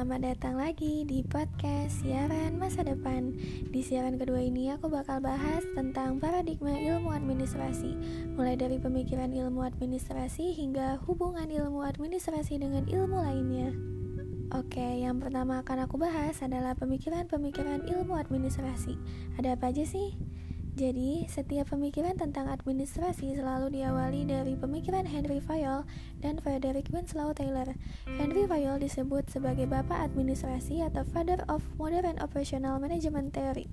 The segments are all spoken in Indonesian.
Selamat datang lagi di podcast Siaran Masa Depan. Di siaran kedua ini aku bakal bahas tentang paradigma ilmu administrasi, mulai dari pemikiran ilmu administrasi hingga hubungan ilmu administrasi dengan ilmu lainnya. Oke, yang pertama akan aku bahas adalah pemikiran-pemikiran ilmu administrasi. Ada apa aja sih? Jadi, setiap pemikiran tentang administrasi selalu diawali dari pemikiran Henry Fayol dan Frederick Winslow Taylor. Henry Fayol disebut sebagai bapak administrasi atau father of modern operational management theory.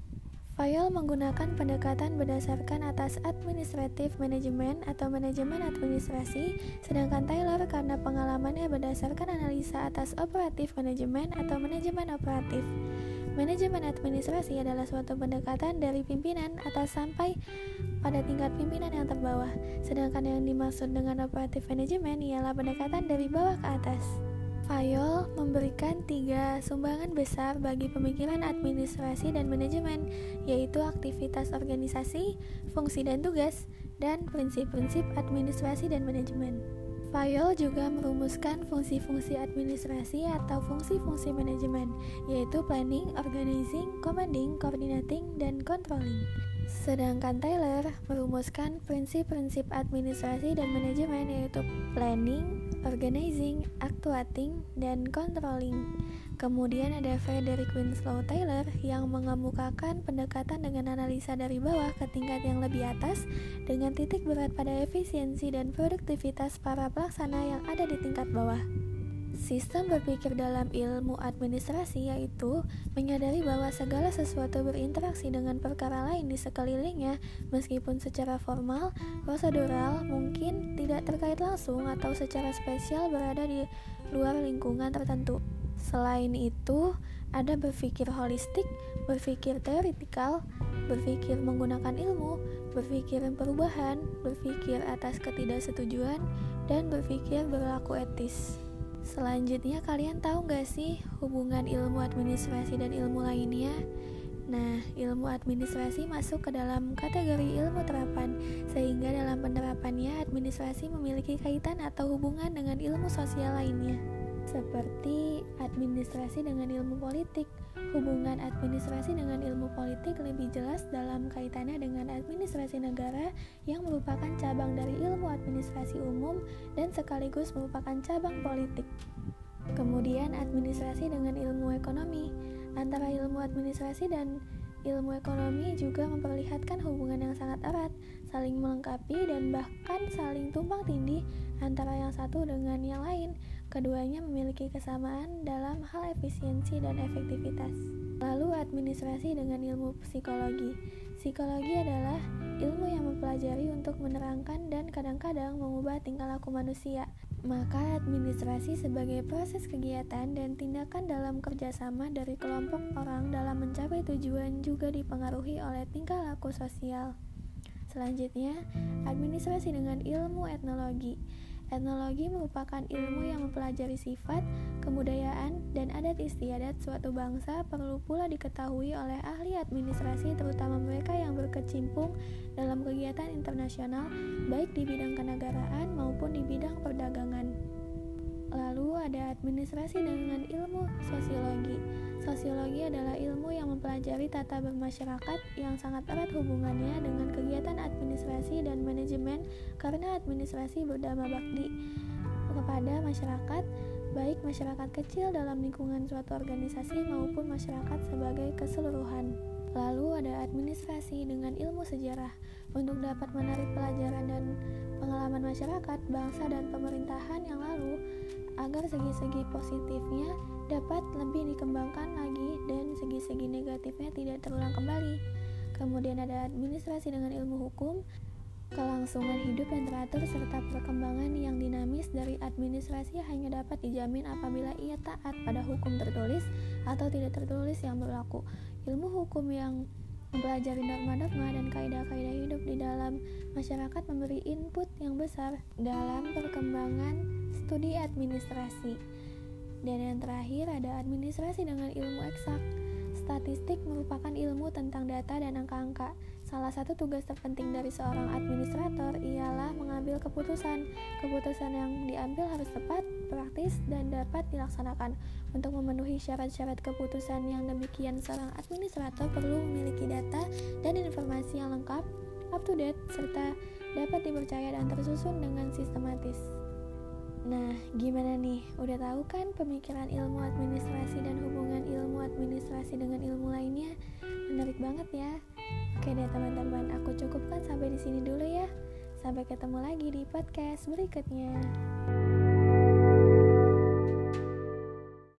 Fayol menggunakan pendekatan berdasarkan atas administrative management atau manajemen administrasi, sedangkan Taylor karena pengalamannya berdasarkan analisa atas operative management atau manajemen operatif. Manajemen administrasi adalah suatu pendekatan dari pimpinan atas sampai pada tingkat pimpinan yang terbawah, sedangkan yang dimaksud dengan operatif manajemen ialah pendekatan dari bawah ke atas. Fayol memberikan tiga sumbangan besar bagi pemikiran administrasi dan manajemen, yaitu aktivitas organisasi, fungsi dan tugas, dan prinsip-prinsip administrasi dan manajemen. Fayol juga merumuskan fungsi-fungsi administrasi atau fungsi-fungsi manajemen, yaitu planning, organizing, commanding, coordinating, dan controlling. Sedangkan Taylor merumuskan prinsip-prinsip administrasi dan manajemen yaitu planning, organizing, actuating, dan controlling. Kemudian ada Frederick Winslow Taylor yang mengemukakan pendekatan dengan analisa dari bawah ke tingkat yang lebih atas dengan titik berat pada efisiensi dan produktivitas para pelaksana yang ada di tingkat bawah. Sistem berpikir dalam ilmu administrasi yaitu menyadari bahwa segala sesuatu berinteraksi dengan perkara lain di sekelilingnya meskipun secara formal, prosedural, mungkin tidak terkait langsung atau secara spesial berada di luar lingkungan tertentu. Selain itu, ada berpikir holistik, berpikir teoritikal, berpikir menggunakan ilmu, berpikir perubahan, berpikir atas ketidaksetujuan, dan berpikir berlaku etis. Selanjutnya, kalian tahu gak sih hubungan ilmu administrasi dan ilmu lainnya? Nah, ilmu administrasi masuk ke dalam kategori ilmu terapan, sehingga dalam penerapannya administrasi memiliki kaitan atau hubungan dengan ilmu sosial lainnya seperti administrasi dengan ilmu politik. Hubungan administrasi dengan ilmu politik lebih jelas dalam kaitannya dengan administrasi negara yang merupakan cabang dari ilmu administrasi umum dan sekaligus merupakan cabang politik. Kemudian administrasi dengan ilmu ekonomi. Antara ilmu administrasi dan ilmu ekonomi juga memperlihatkan hubungan yang sangat erat, saling melengkapi dan bahkan saling tumpang tindih antara yang satu dengan yang lain. Keduanya memiliki kesamaan dalam hal efisiensi dan efektivitas. Lalu administrasi dengan ilmu psikologi. Psikologi adalah ilmu yang mempelajari untuk menerangkan dan kadang-kadang mengubah tingkah laku manusia. Maka administrasi sebagai proses kegiatan dan tindakan dalam kerjasama dari kelompok orang dalam mencapai tujuan juga dipengaruhi oleh tingkah laku sosial. Selanjutnya, administrasi dengan ilmu etnologi. Etnologi merupakan ilmu yang mempelajari sifat, kebudayaan, dan adat istiadat suatu bangsa perlu pula diketahui oleh ahli administrasi terutama mereka yang berkecimpung dalam kegiatan internasional baik di bidang kenegaraan maupun di bidang perdagangan. Lalu ada administrasi dengan ilmu sosiologi. Sosiologi adalah ilmu yang mempelajari tata bermasyarakat yang sangat erat hubungannya dengan kegiatan administrasi dan manajemen karena administrasi berdama bakti kepada masyarakat, baik masyarakat kecil dalam lingkungan suatu organisasi maupun masyarakat sebagai keseluruhan. Lalu ada administrasi dengan ilmu sejarah untuk dapat menarik pelajaran dan pengalaman masyarakat, bangsa, dan pemerintahan yang lalu agar segi-segi positifnya dapat lebih dikembangkan lagi dan segi-segi negatifnya tidak terulang kembali. Kemudian ada administrasi dengan ilmu hukum, kelangsungan hidup yang teratur serta perkembangan yang dinamis dari administrasi hanya dapat dijamin apabila ia taat pada hukum tertulis atau tidak tertulis yang berlaku. Ilmu hukum yang mempelajari norma-norma dan kaidah-kaidah hidup di dalam masyarakat memberi input yang besar dalam perkembangan studi administrasi. Dan yang terakhir ada administrasi dengan ilmu eksak. Statistik merupakan ilmu tentang data dan angka-angka, Salah satu tugas terpenting dari seorang administrator ialah mengambil keputusan. Keputusan yang diambil harus tepat, praktis, dan dapat dilaksanakan. Untuk memenuhi syarat-syarat keputusan yang demikian, seorang administrator perlu memiliki data dan informasi yang lengkap, up to date, serta dapat dipercaya dan tersusun dengan sistematis. Nah, gimana nih? Udah tahu kan pemikiran ilmu administrasi dan hubungan ilmu administrasi dengan ilmu lainnya? Menarik banget ya. Oke deh teman-teman, aku cukupkan sampai di sini dulu ya. Sampai ketemu lagi di podcast berikutnya.